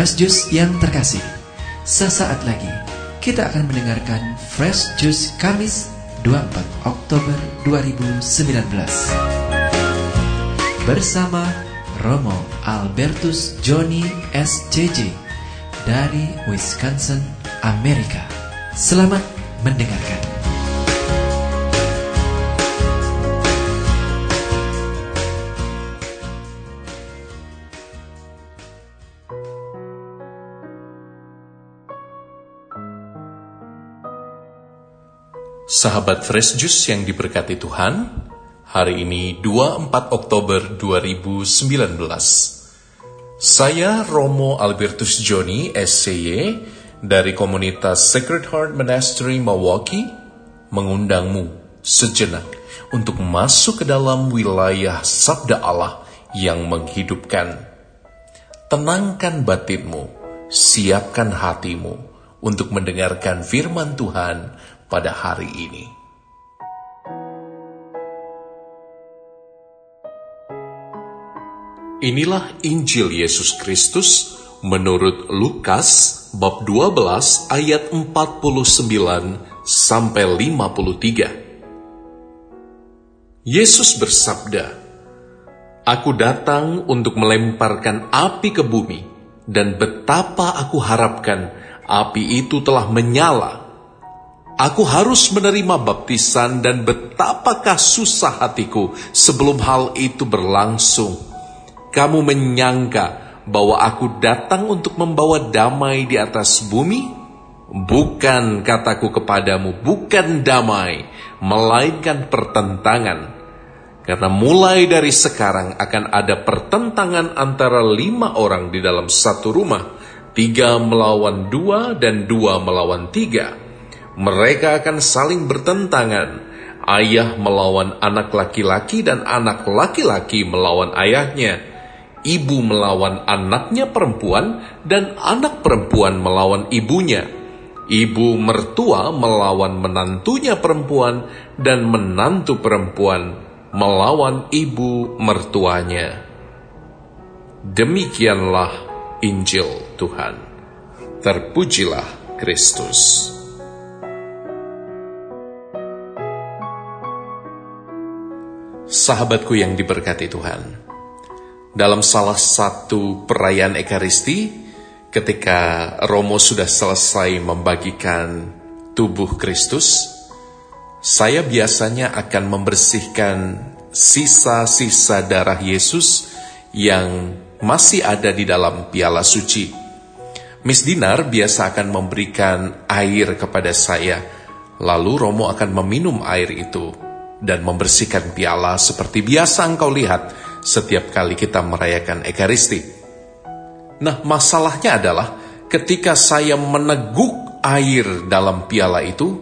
Fresh Juice yang terkasih, sesaat lagi kita akan mendengarkan Fresh Juice Kamis 24 Oktober 2019 bersama Romo Albertus Johnny SJJ dari Wisconsin, Amerika. Selamat mendengarkan. Sahabat Fresh Juice yang diberkati Tuhan, hari ini 24 Oktober 2019. Saya Romo Albertus Joni, SCY, dari komunitas Sacred Heart Monastery Milwaukee, mengundangmu sejenak untuk masuk ke dalam wilayah Sabda Allah yang menghidupkan. Tenangkan batinmu, siapkan hatimu untuk mendengarkan firman Tuhan pada hari ini. Inilah Injil Yesus Kristus menurut Lukas bab 12 ayat 49 sampai 53. Yesus bersabda, Aku datang untuk melemparkan api ke bumi, dan betapa aku harapkan api itu telah menyala Aku harus menerima baptisan dan betapakah susah hatiku sebelum hal itu berlangsung. Kamu menyangka bahwa aku datang untuk membawa damai di atas bumi? Bukan kataku kepadamu, bukan damai, melainkan pertentangan. Karena mulai dari sekarang akan ada pertentangan antara lima orang di dalam satu rumah, tiga melawan dua dan dua melawan tiga mereka akan saling bertentangan. Ayah melawan anak laki-laki dan anak laki-laki melawan ayahnya. Ibu melawan anaknya perempuan dan anak perempuan melawan ibunya. Ibu mertua melawan menantunya perempuan dan menantu perempuan melawan ibu mertuanya. Demikianlah Injil Tuhan. Terpujilah Kristus. Sahabatku yang diberkati Tuhan, dalam salah satu perayaan Ekaristi, ketika Romo sudah selesai membagikan tubuh Kristus, saya biasanya akan membersihkan sisa-sisa darah Yesus yang masih ada di dalam piala suci. Miss Dinar biasa akan memberikan air kepada saya, lalu Romo akan meminum air itu dan membersihkan piala seperti biasa engkau lihat setiap kali kita merayakan Ekaristi. Nah, masalahnya adalah ketika saya meneguk air dalam piala itu,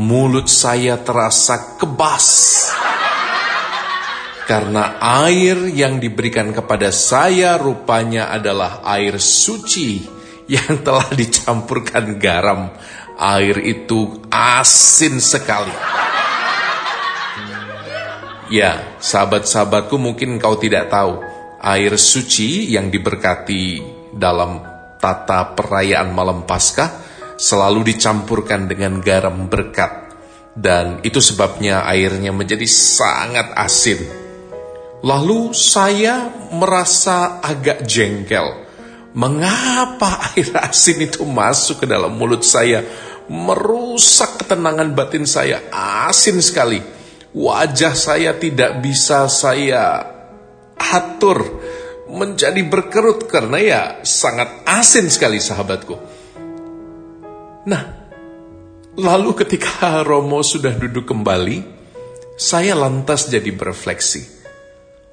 mulut saya terasa kebas. Karena air yang diberikan kepada saya rupanya adalah air suci yang telah dicampurkan garam. Air itu asin sekali. Ya, sahabat-sahabatku mungkin kau tidak tahu, air suci yang diberkati dalam tata perayaan malam Paskah selalu dicampurkan dengan garam berkat. Dan itu sebabnya airnya menjadi sangat asin. Lalu saya merasa agak jengkel. Mengapa air asin itu masuk ke dalam mulut saya? Merusak ketenangan batin saya. Asin sekali wajah saya tidak bisa saya atur menjadi berkerut karena ya sangat asin sekali sahabatku. Nah, lalu ketika Romo sudah duduk kembali, saya lantas jadi berefleksi.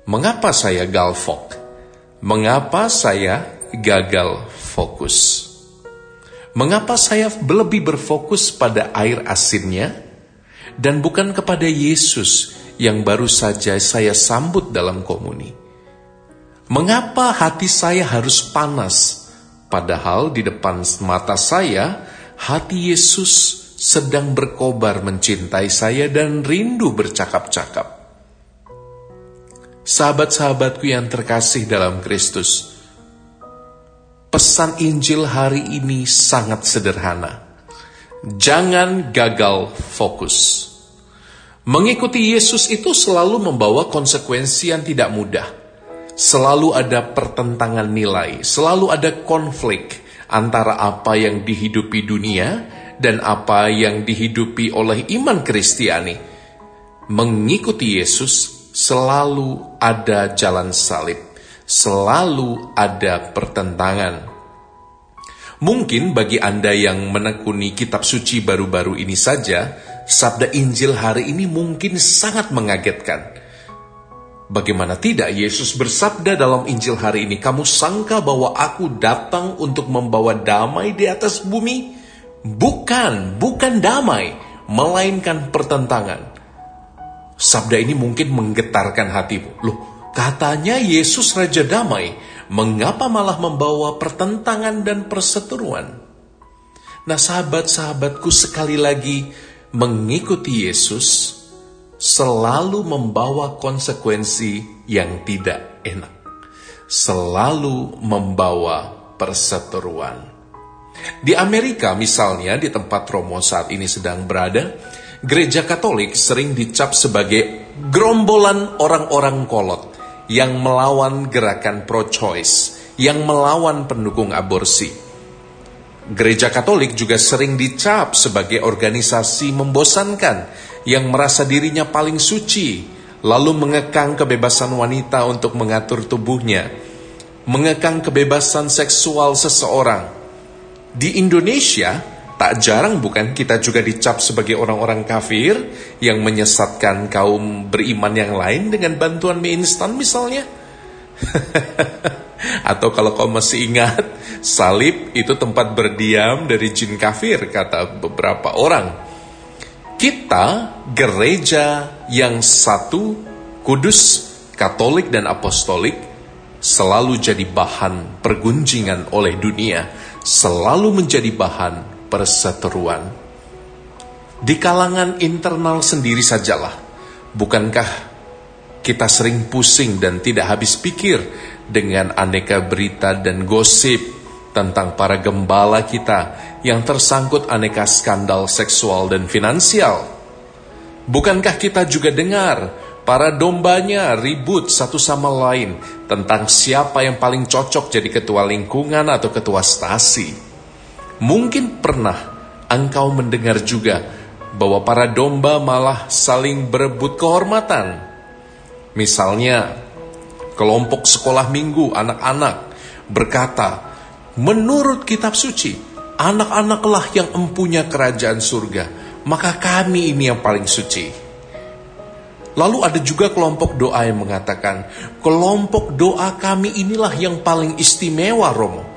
Mengapa saya galfok? Mengapa saya gagal fokus? Mengapa saya lebih berfokus pada air asinnya dan bukan kepada Yesus yang baru saja saya sambut dalam komuni. Mengapa hati saya harus panas, padahal di depan mata saya hati Yesus sedang berkobar mencintai saya dan rindu bercakap-cakap. Sahabat-sahabatku yang terkasih dalam Kristus, pesan Injil hari ini sangat sederhana. Jangan gagal fokus. Mengikuti Yesus itu selalu membawa konsekuensi yang tidak mudah. Selalu ada pertentangan nilai, selalu ada konflik antara apa yang dihidupi dunia dan apa yang dihidupi oleh iman Kristiani. Mengikuti Yesus selalu ada jalan salib, selalu ada pertentangan. Mungkin bagi Anda yang menekuni kitab suci baru-baru ini saja, sabda Injil hari ini mungkin sangat mengagetkan. Bagaimana tidak Yesus bersabda dalam Injil hari ini, "Kamu sangka bahwa Aku datang untuk membawa damai di atas bumi? Bukan, bukan damai, melainkan pertentangan." Sabda ini mungkin menggetarkan hatimu. Loh, katanya Yesus Raja Damai, mengapa malah membawa pertentangan dan perseteruan? Nah, sahabat-sahabatku, sekali lagi, mengikuti Yesus selalu membawa konsekuensi yang tidak enak, selalu membawa perseteruan. Di Amerika, misalnya, di tempat Romo saat ini sedang berada, gereja Katolik sering dicap sebagai gerombolan orang-orang kolot yang melawan gerakan pro-choice, yang melawan pendukung aborsi Gereja Katolik juga sering dicap sebagai organisasi membosankan yang merasa dirinya paling suci, lalu mengekang kebebasan wanita untuk mengatur tubuhnya, mengekang kebebasan seksual seseorang. Di Indonesia, tak jarang bukan kita juga dicap sebagai orang-orang kafir yang menyesatkan kaum beriman yang lain dengan bantuan mie instan misalnya. Atau kalau kau masih ingat, salib itu tempat berdiam dari jin kafir, kata beberapa orang. Kita gereja yang satu, kudus, katolik dan apostolik, selalu jadi bahan pergunjingan oleh dunia, selalu menjadi bahan perseteruan. Di kalangan internal sendiri sajalah, bukankah kita sering pusing dan tidak habis pikir dengan aneka berita dan gosip tentang para gembala kita yang tersangkut aneka skandal seksual dan finansial. Bukankah kita juga dengar para dombanya ribut satu sama lain tentang siapa yang paling cocok jadi ketua lingkungan atau ketua stasi? Mungkin pernah engkau mendengar juga bahwa para domba malah saling berebut kehormatan Misalnya, kelompok sekolah minggu anak-anak berkata, menurut kitab suci, anak-anaklah yang empunya kerajaan surga, maka kami ini yang paling suci. Lalu ada juga kelompok doa yang mengatakan, kelompok doa kami inilah yang paling istimewa Romo.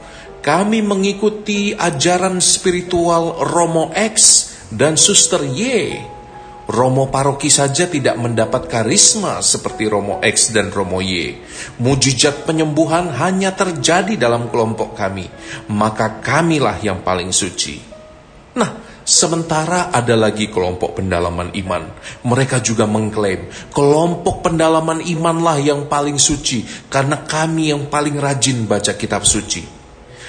Kami mengikuti ajaran spiritual Romo X dan Suster Y Romo paroki saja tidak mendapat karisma seperti Romo X dan Romo Y. Mujizat penyembuhan hanya terjadi dalam kelompok kami, maka kamilah yang paling suci. Nah, sementara ada lagi kelompok pendalaman iman. Mereka juga mengklaim, kelompok pendalaman imanlah yang paling suci, karena kami yang paling rajin baca kitab suci.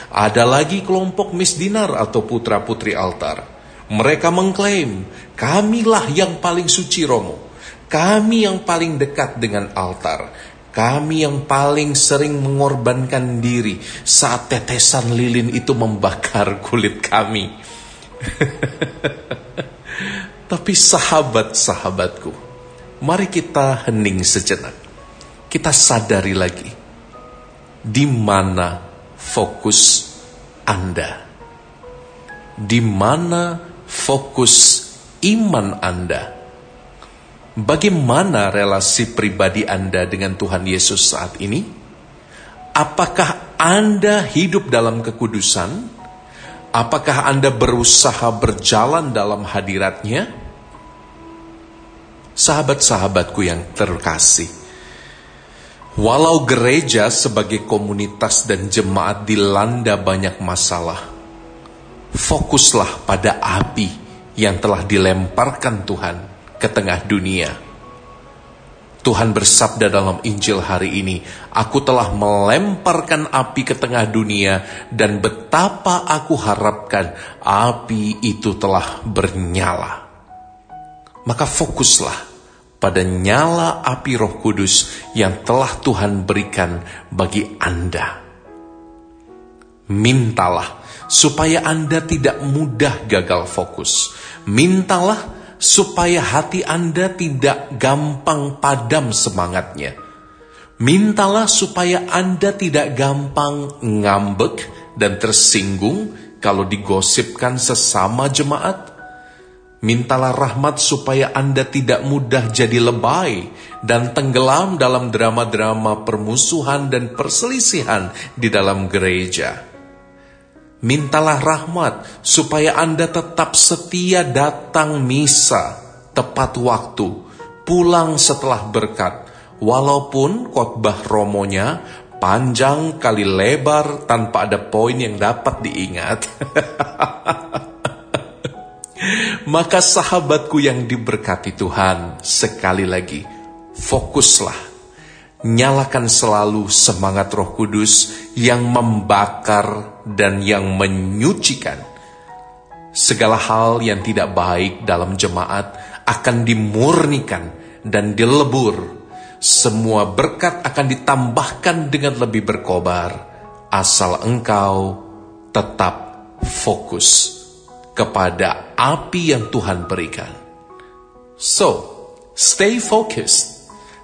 Ada lagi kelompok misdinar atau putra-putri altar mereka mengklaim, kamilah yang paling suci Romo. Kami yang paling dekat dengan altar. Kami yang paling sering mengorbankan diri saat tetesan lilin itu membakar kulit kami. Tapi sahabat-sahabatku, mari kita hening sejenak. Kita sadari lagi di mana fokus Anda. Di mana fokus iman Anda. Bagaimana relasi pribadi Anda dengan Tuhan Yesus saat ini? Apakah Anda hidup dalam kekudusan? Apakah Anda berusaha berjalan dalam hadiratnya? Sahabat-sahabatku yang terkasih, walau gereja sebagai komunitas dan jemaat dilanda banyak masalah, fokuslah pada api yang telah dilemparkan Tuhan ke tengah dunia. Tuhan bersabda dalam Injil hari ini, Aku telah melemparkan api ke tengah dunia dan betapa aku harapkan api itu telah bernyala. Maka fokuslah pada nyala api roh kudus yang telah Tuhan berikan bagi Anda. Mintalah supaya Anda tidak mudah gagal fokus. Mintalah supaya hati Anda tidak gampang padam semangatnya. Mintalah supaya Anda tidak gampang ngambek dan tersinggung kalau digosipkan sesama jemaat. Mintalah rahmat supaya Anda tidak mudah jadi lebay dan tenggelam dalam drama-drama permusuhan dan perselisihan di dalam gereja. Mintalah rahmat supaya Anda tetap setia datang misa tepat waktu, pulang setelah berkat, walaupun khotbah romonya panjang kali lebar tanpa ada poin yang dapat diingat. Maka sahabatku yang diberkati Tuhan, sekali lagi, fokuslah nyalakan selalu semangat Roh Kudus yang membakar dan yang menyucikan. Segala hal yang tidak baik dalam jemaat akan dimurnikan dan dilebur. Semua berkat akan ditambahkan dengan lebih berkobar, asal engkau tetap fokus kepada api yang Tuhan berikan. So, stay focused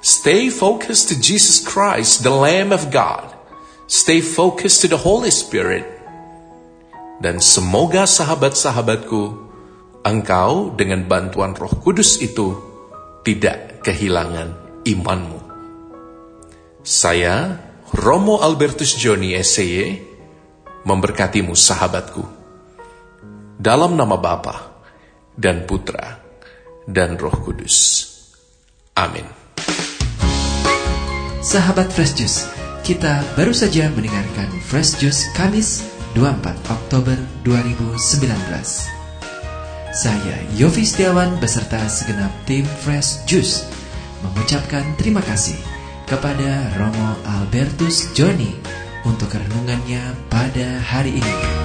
Stay focused to Jesus Christ, the Lamb of God. Stay focused to the Holy Spirit. Dan semoga sahabat-sahabatku, engkau dengan bantuan roh kudus itu tidak kehilangan imanmu. Saya, Romo Albertus Joni SCY, memberkatimu sahabatku. Dalam nama Bapa dan Putra dan Roh Kudus. Amin. Sahabat Fresh Juice, kita baru saja mendengarkan Fresh Juice Kamis 24 Oktober 2019. Saya Yofi Setiawan beserta segenap tim Fresh Juice mengucapkan terima kasih kepada Romo Albertus Joni untuk renungannya pada hari ini.